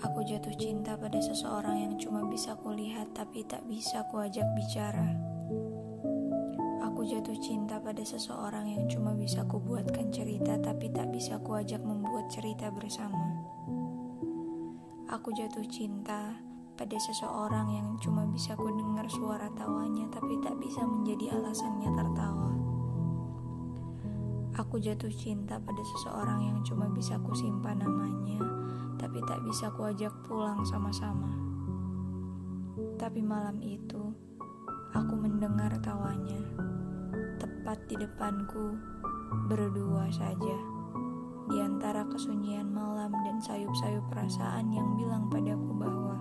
Aku jatuh cinta pada seseorang yang cuma bisa kulihat tapi tak bisa kuajak bicara. Aku jatuh cinta pada seseorang yang cuma bisa kubuatkan cerita tapi tak bisa kuajak membuat cerita bersama. Aku jatuh cinta pada seseorang yang cuma bisa ku dengar suara tawanya tapi tak bisa menjadi alasannya tertawa. Aku jatuh cinta pada seseorang yang cuma bisa ku simpan namanya tapi tak bisa kuajak pulang sama-sama. Tapi malam itu, aku mendengar tawanya, tepat di depanku, berdua saja. Di antara kesunyian malam dan sayup-sayup perasaan yang bilang padaku bahwa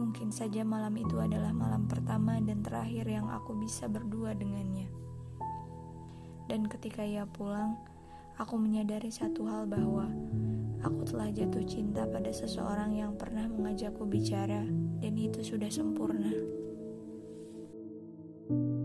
mungkin saja malam itu adalah malam pertama dan terakhir yang aku bisa berdua dengannya. Dan ketika ia pulang, aku menyadari satu hal bahwa aku telah jatuh cinta pada seseorang yang pernah mengajakku bicara, dan itu sudah sempurna. thank you